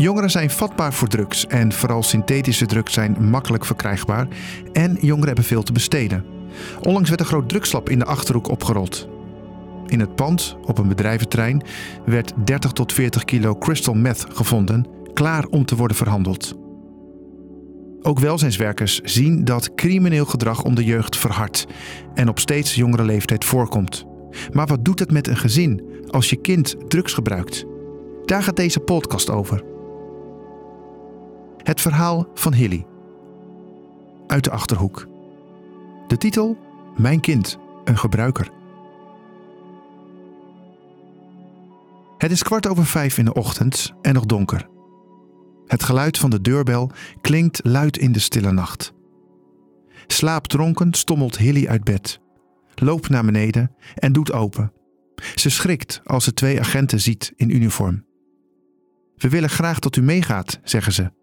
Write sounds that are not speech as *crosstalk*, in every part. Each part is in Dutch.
Jongeren zijn vatbaar voor drugs en vooral synthetische drugs zijn makkelijk verkrijgbaar en jongeren hebben veel te besteden. Onlangs werd een groot drugslab in de Achterhoek opgerold. In het pand, op een bedrijventerrein, werd 30 tot 40 kilo crystal meth gevonden, klaar om te worden verhandeld. Ook welzijnswerkers zien dat crimineel gedrag onder jeugd verhardt en op steeds jongere leeftijd voorkomt. Maar wat doet het met een gezin als je kind drugs gebruikt? Daar gaat deze podcast over. Het verhaal van Hilly. Uit de achterhoek. De titel: Mijn kind, een gebruiker. Het is kwart over vijf in de ochtend en nog donker. Het geluid van de deurbel klinkt luid in de stille nacht. Slaapdronken stommelt Hilly uit bed, loopt naar beneden en doet open. Ze schrikt als ze twee agenten ziet in uniform. We willen graag dat u meegaat, zeggen ze.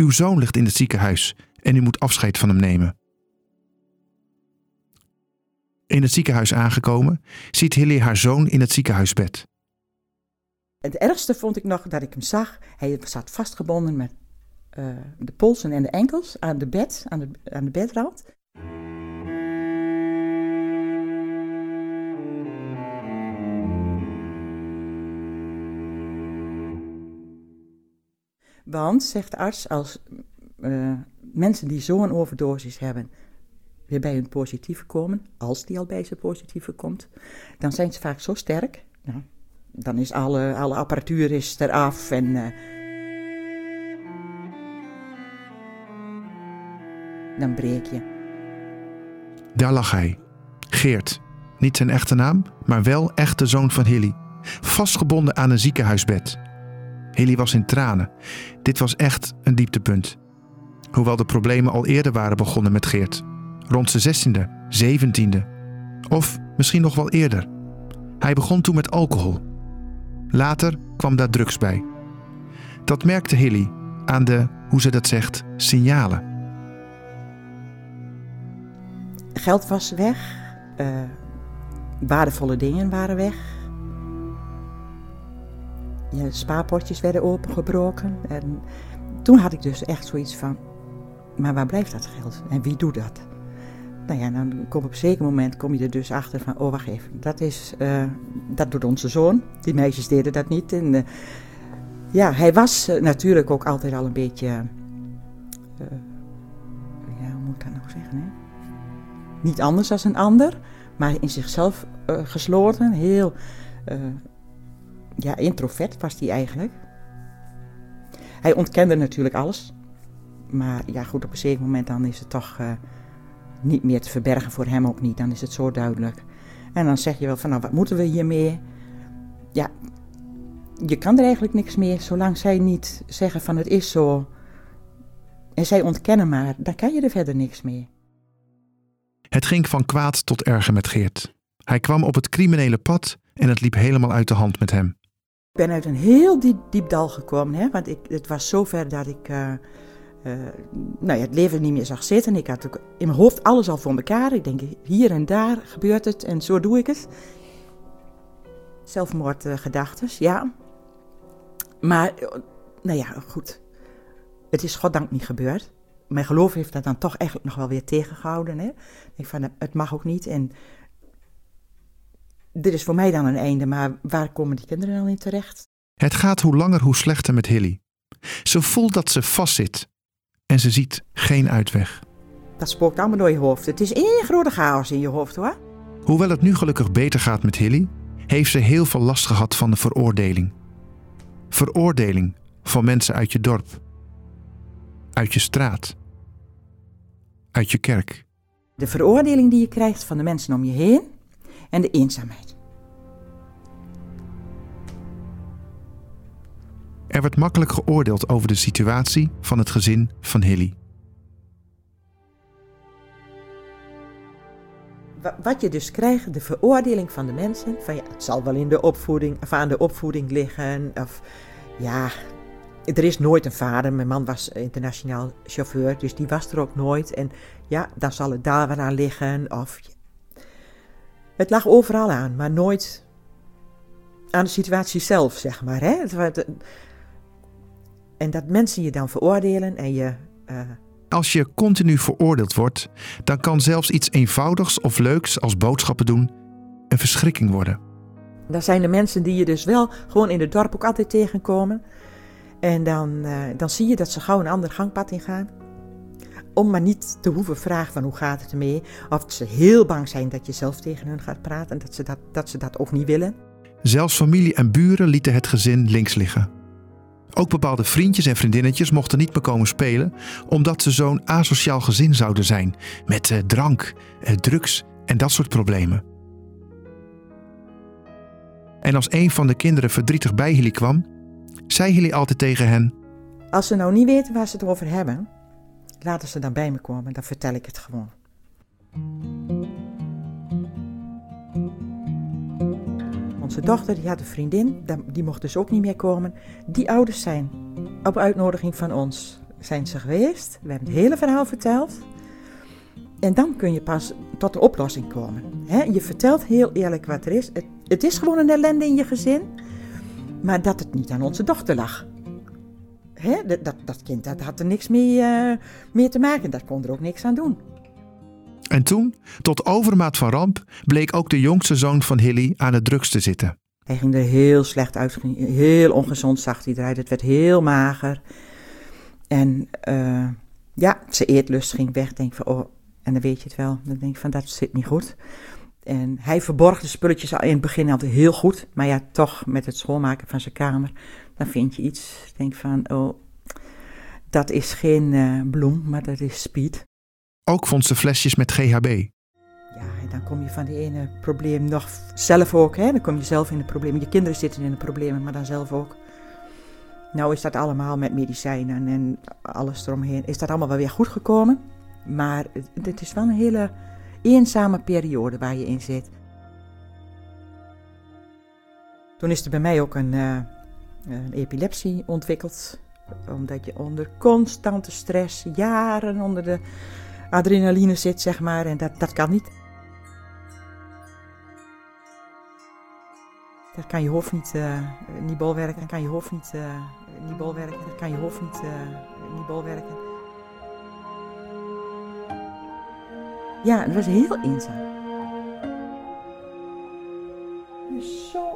Uw zoon ligt in het ziekenhuis en u moet afscheid van hem nemen. In het ziekenhuis aangekomen, ziet Hilly haar zoon in het ziekenhuisbed. Het ergste vond ik nog dat ik hem zag. Hij zat vastgebonden met uh, de polsen en de enkels aan de bed, aan de, aan de bedrand. Want, zegt de arts, als uh, mensen die zo'n overdosis hebben weer bij hun positieve komen, als die al bij zijn positieve komt, dan zijn ze vaak zo sterk. Nou, dan is alle, alle apparatuur is eraf en... Uh, dan breek je. Daar lag hij. Geert. Niet zijn echte naam, maar wel echt de zoon van Hilly. Vastgebonden aan een ziekenhuisbed. Hilly was in tranen. Dit was echt een dieptepunt. Hoewel de problemen al eerder waren begonnen met Geert. Rond zijn zestiende, zeventiende. Of misschien nog wel eerder. Hij begon toen met alcohol. Later kwam daar drugs bij. Dat merkte Hilly aan de, hoe ze dat zegt, signalen. Geld was weg. Uh, waardevolle dingen waren weg. Ja, spaarpotjes werden opengebroken. En toen had ik dus echt zoiets van: maar waar blijft dat geld? En wie doet dat? Nou ja, dan op een zeker moment kom je er dus achter van, oh wacht even, dat, is, uh, dat doet onze zoon. Die meisjes deden dat niet. En, uh, ja, hij was uh, natuurlijk ook altijd al een beetje, ja, hoe moet ik dat nou zeggen, hè? Niet anders dan een ander, maar in zichzelf gesloten, heel ja, introvert was hij eigenlijk. Hij ontkende natuurlijk alles. Maar ja, goed, op een zeker moment dan is het toch uh, niet meer te verbergen voor hem ook niet. Dan is het zo duidelijk. En dan zeg je wel van, nou, wat moeten we hiermee? Ja, je kan er eigenlijk niks meer, zolang zij niet zeggen van het is zo. En zij ontkennen maar, dan kan je er verder niks mee. Het ging van kwaad tot erger met Geert. Hij kwam op het criminele pad en het liep helemaal uit de hand met hem. Ik ben uit een heel diep, diep dal gekomen, hè? want ik, het was zover dat ik uh, uh, nou ja, het leven niet meer zag zitten. Ik had ook in mijn hoofd alles al voor elkaar. Ik denk, hier en daar gebeurt het en zo doe ik het. Zelfmoordgedachten, ja. Maar, nou ja, goed. Het is goddank niet gebeurd. Mijn geloof heeft dat dan toch eigenlijk nog wel weer tegengehouden. Hè? Ik van, het mag ook niet. En dit is voor mij dan een einde, maar waar komen die kinderen dan in terecht? Het gaat hoe langer hoe slechter met Hilly. Ze voelt dat ze vastzit en ze ziet geen uitweg. Dat spookt allemaal door je hoofd. Het is één grote chaos in je hoofd hoor. Hoewel het nu gelukkig beter gaat met Hilly, heeft ze heel veel last gehad van de veroordeling. Veroordeling van mensen uit je dorp, uit je straat, uit je kerk. De veroordeling die je krijgt van de mensen om je heen en de eenzaamheid. Er werd makkelijk geoordeeld over de situatie van het gezin van Hilly. Wat je dus krijgt, de veroordeling van de mensen, van ja, het zal wel in de opvoeding, of aan de opvoeding liggen, of ja, er is nooit een vader. Mijn man was internationaal chauffeur, dus die was er ook nooit. En ja, dan zal het daar wel aan liggen, of het lag overal aan, maar nooit aan de situatie zelf, zeg maar. Hè? En dat mensen je dan veroordelen en je. Uh... Als je continu veroordeeld wordt, dan kan zelfs iets eenvoudigs of leuks als boodschappen doen een verschrikking worden. Dat zijn de mensen die je dus wel gewoon in het dorp ook altijd tegenkomen. En dan, uh, dan zie je dat ze gauw een ander gangpad ingaan. Om maar niet te hoeven vragen van hoe gaat het ermee. Of ze heel bang zijn dat je zelf tegen hun gaat praten en dat ze dat, dat, ze dat ook niet willen. Zelfs familie en buren lieten het gezin links liggen. Ook bepaalde vriendjes en vriendinnetjes mochten niet meer komen spelen, omdat ze zo'n asociaal gezin zouden zijn. Met eh, drank, eh, drugs en dat soort problemen. En als een van de kinderen verdrietig bij Hilly kwam, zei Hilly altijd tegen hen: Als ze nou niet weten waar ze het over hebben, laten ze dan bij me komen, dan vertel ik het gewoon. Onze dochter die had een vriendin, die mocht dus ook niet meer komen. Die ouders zijn op uitnodiging van ons zijn ze geweest. We hebben het hele verhaal verteld. En dan kun je pas tot de oplossing komen. je vertelt heel eerlijk wat er is. Het, het, is gewoon een ellende in je gezin. Maar dat het niet aan onze dochter lag. Dat, dat, dat, kind dat had er niks mee, uh, mee te maken. Daar kon er ook niks aan doen. En toen, tot overmaat van ramp, bleek ook de jongste zoon van Hilly aan het drugs te zitten. Hij ging er heel slecht uit, heel ongezond zag hij eruit. Het werd heel mager. En uh, ja, zijn eetlust ging weg. Denk van, oh, en dan weet je het wel. Dan denk je van, dat zit niet goed. En hij verborg de spulletjes al in het begin altijd heel goed. Maar ja, toch met het schoonmaken van zijn kamer, dan vind je iets. Denk van, oh, dat is geen uh, bloem, maar dat is speed. Ook vond ze flesjes met GHB. Ja, en dan kom je van die ene probleem nog zelf ook. Hè? Dan kom je zelf in de problemen. Je kinderen zitten in de problemen, maar dan zelf ook. Nou is dat allemaal met medicijnen en alles eromheen. Is dat allemaal wel weer goed gekomen. Maar het is wel een hele eenzame periode waar je in zit. Toen is er bij mij ook een, uh, een epilepsie ontwikkeld. Omdat je onder constante stress, jaren onder de adrenaline zit, zeg maar. En dat, dat kan niet. Dat kan je hoofd niet, uh, niet bolwerken. Dat kan je hoofd niet, uh, niet bolwerken. Dat kan je hoofd niet, uh, niet bolwerken. Ja, het was heel eenzaam.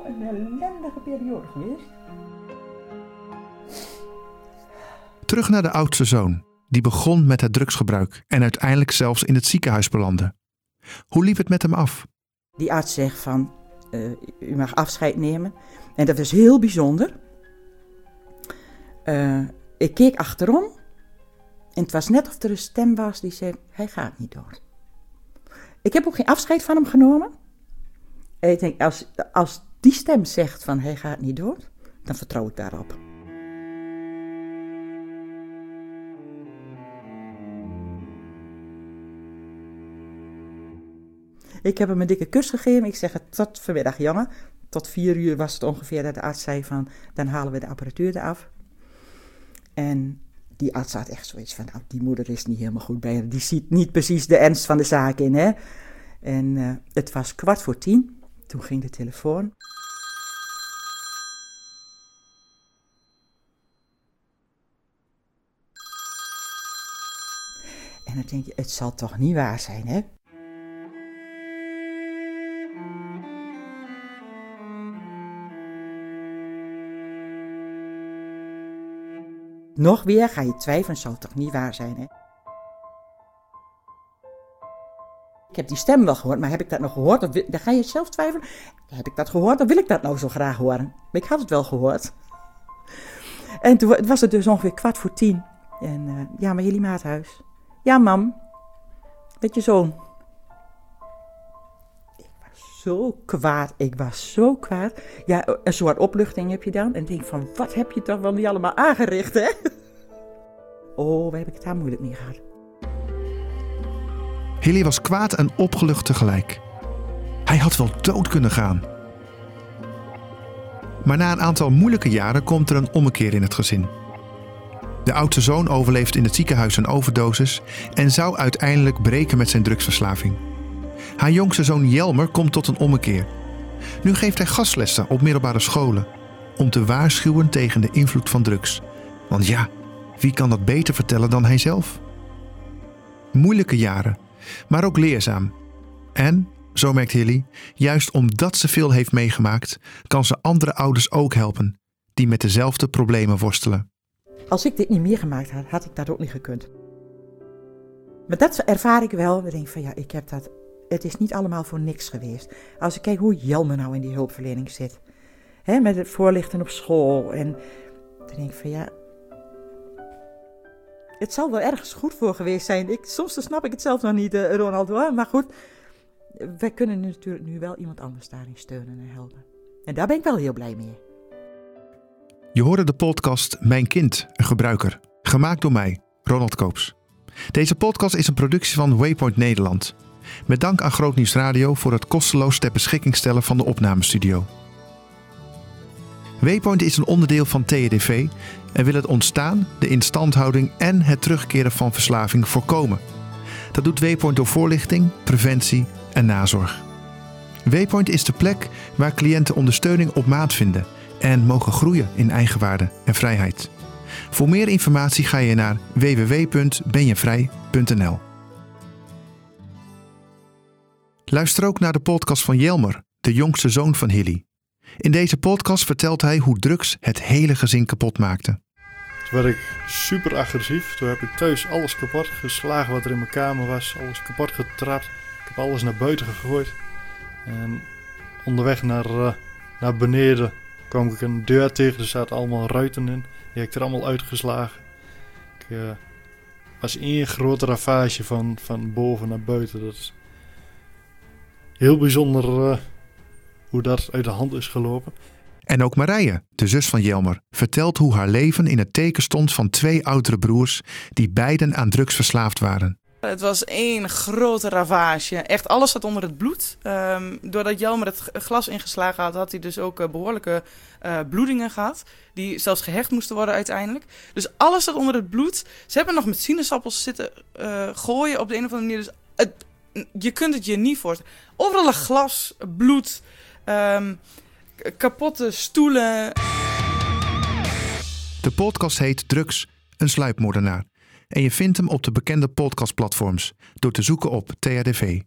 Een ellendige periode geweest. Terug naar de oudste zoon die begon met het drugsgebruik en uiteindelijk zelfs in het ziekenhuis belandde. Hoe liep het met hem af? Die arts zegt van, uh, u mag afscheid nemen. En dat was heel bijzonder. Uh, ik keek achterom en het was net of er een stem was die zei, hij gaat niet door. Ik heb ook geen afscheid van hem genomen. En ik denk, als, als die stem zegt van hij gaat niet door, dan vertrouw ik daarop. Ik heb hem een dikke kus gegeven. Ik zeg het tot vanmiddag, jongen. Tot vier uur was het ongeveer dat de arts zei van, dan halen we de apparatuur eraf. En die arts had echt zoiets van, nou, die moeder is niet helemaal goed bij haar. Die ziet niet precies de ernst van de zaak in, hè. En uh, het was kwart voor tien. Toen ging de telefoon. En dan denk je, het zal toch niet waar zijn, hè? Nog weer ga je twijfelen, zal toch niet waar zijn, hè? Ik heb die stem wel gehoord, maar heb ik dat nog gehoord? Of, dan ga je zelf twijfelen. Heb ik dat gehoord of wil ik dat nou zo graag horen? Maar ik had het wel gehoord. En toen was het dus ongeveer kwart voor tien. En uh, ja, maar jullie maathuis. Ja, mam. Met je zoon. Ik was zo kwaad. Ik was zo kwaad. Ja, een soort opluchting heb je dan. En denk van, wat heb je toch wel niet allemaal aangericht, hè? *laughs* Oh, waar heb ik het daar moeilijk mee gehad. Hilly was kwaad en opgelucht tegelijk. Hij had wel dood kunnen gaan. Maar na een aantal moeilijke jaren komt er een ommekeer in het gezin. De oudste zoon overleeft in het ziekenhuis een overdosis en zou uiteindelijk breken met zijn drugsverslaving. Haar jongste zoon Jelmer komt tot een ommekeer. Nu geeft hij gastlessen op middelbare scholen om te waarschuwen tegen de invloed van drugs Want ja, wie kan dat beter vertellen dan hij zelf? Moeilijke jaren, maar ook leerzaam. En, zo merkt Hilly, juist omdat ze veel heeft meegemaakt, kan ze andere ouders ook helpen die met dezelfde problemen worstelen. Als ik dit niet meegemaakt had, had ik dat ook niet gekund. Maar dat ervaar ik wel. Ik denk van ja, ik heb dat. Het is niet allemaal voor niks geweest. Als ik kijk hoe Jelme nou in die hulpverlening zit. Hè, met het voorlichten op school. En dan denk ik van ja. Het zal wel ergens goed voor geweest zijn. Ik, soms snap ik het zelf nog niet, uh, Ronald. Hoor. Maar goed, wij kunnen natuurlijk nu wel iemand anders daarin steunen en helpen. En daar ben ik wel heel blij mee. Je hoorde de podcast Mijn Kind, een gebruiker. Gemaakt door mij, Ronald Koops. Deze podcast is een productie van Waypoint Nederland. Met dank aan Grootnieuws Radio voor het kosteloos ter beschikking stellen van de opnamestudio. Waypoint is een onderdeel van TEDV en wil het ontstaan, de instandhouding en het terugkeren van verslaving voorkomen. Dat doet Waypoint door voorlichting, preventie en nazorg. Waypoint is de plek waar cliënten ondersteuning op maat vinden en mogen groeien in eigenwaarde en vrijheid. Voor meer informatie ga je naar www.benjevrij.nl. Luister ook naar de podcast van Jelmer, de jongste zoon van Hilly. In deze podcast vertelt hij hoe drugs het hele gezin kapot maakte. Toen werd ik super agressief. Toen heb ik thuis alles kapot geslagen wat er in mijn kamer was. Alles kapot getrapt. Ik heb alles naar buiten gegooid. En onderweg naar, uh, naar beneden kwam ik een deur tegen. Er zaten allemaal ruiten in. Die heb ik er allemaal uitgeslagen. Ik uh, was één grote ravage van, van boven naar buiten. Dat is heel bijzonder uh, hoe dat uit de hand is gelopen. En ook Marije, de zus van Jelmer, vertelt hoe haar leven in het teken stond van twee oudere broers die beiden aan drugs verslaafd waren. Het was één grote ravage. Echt alles zat onder het bloed. Um, doordat Jelmer het glas ingeslagen had, had hij dus ook uh, behoorlijke uh, bloedingen gehad. Die zelfs gehecht moesten worden uiteindelijk. Dus alles zat onder het bloed. Ze hebben nog met sinaasappels zitten uh, gooien op de een of andere manier. Dus het, je kunt het je niet voorstellen. Overal glas, bloed, um, kapotte stoelen. De podcast heet Drugs, een sluipmoordenaar. En je vindt hem op de bekende podcastplatforms door te zoeken op THDV.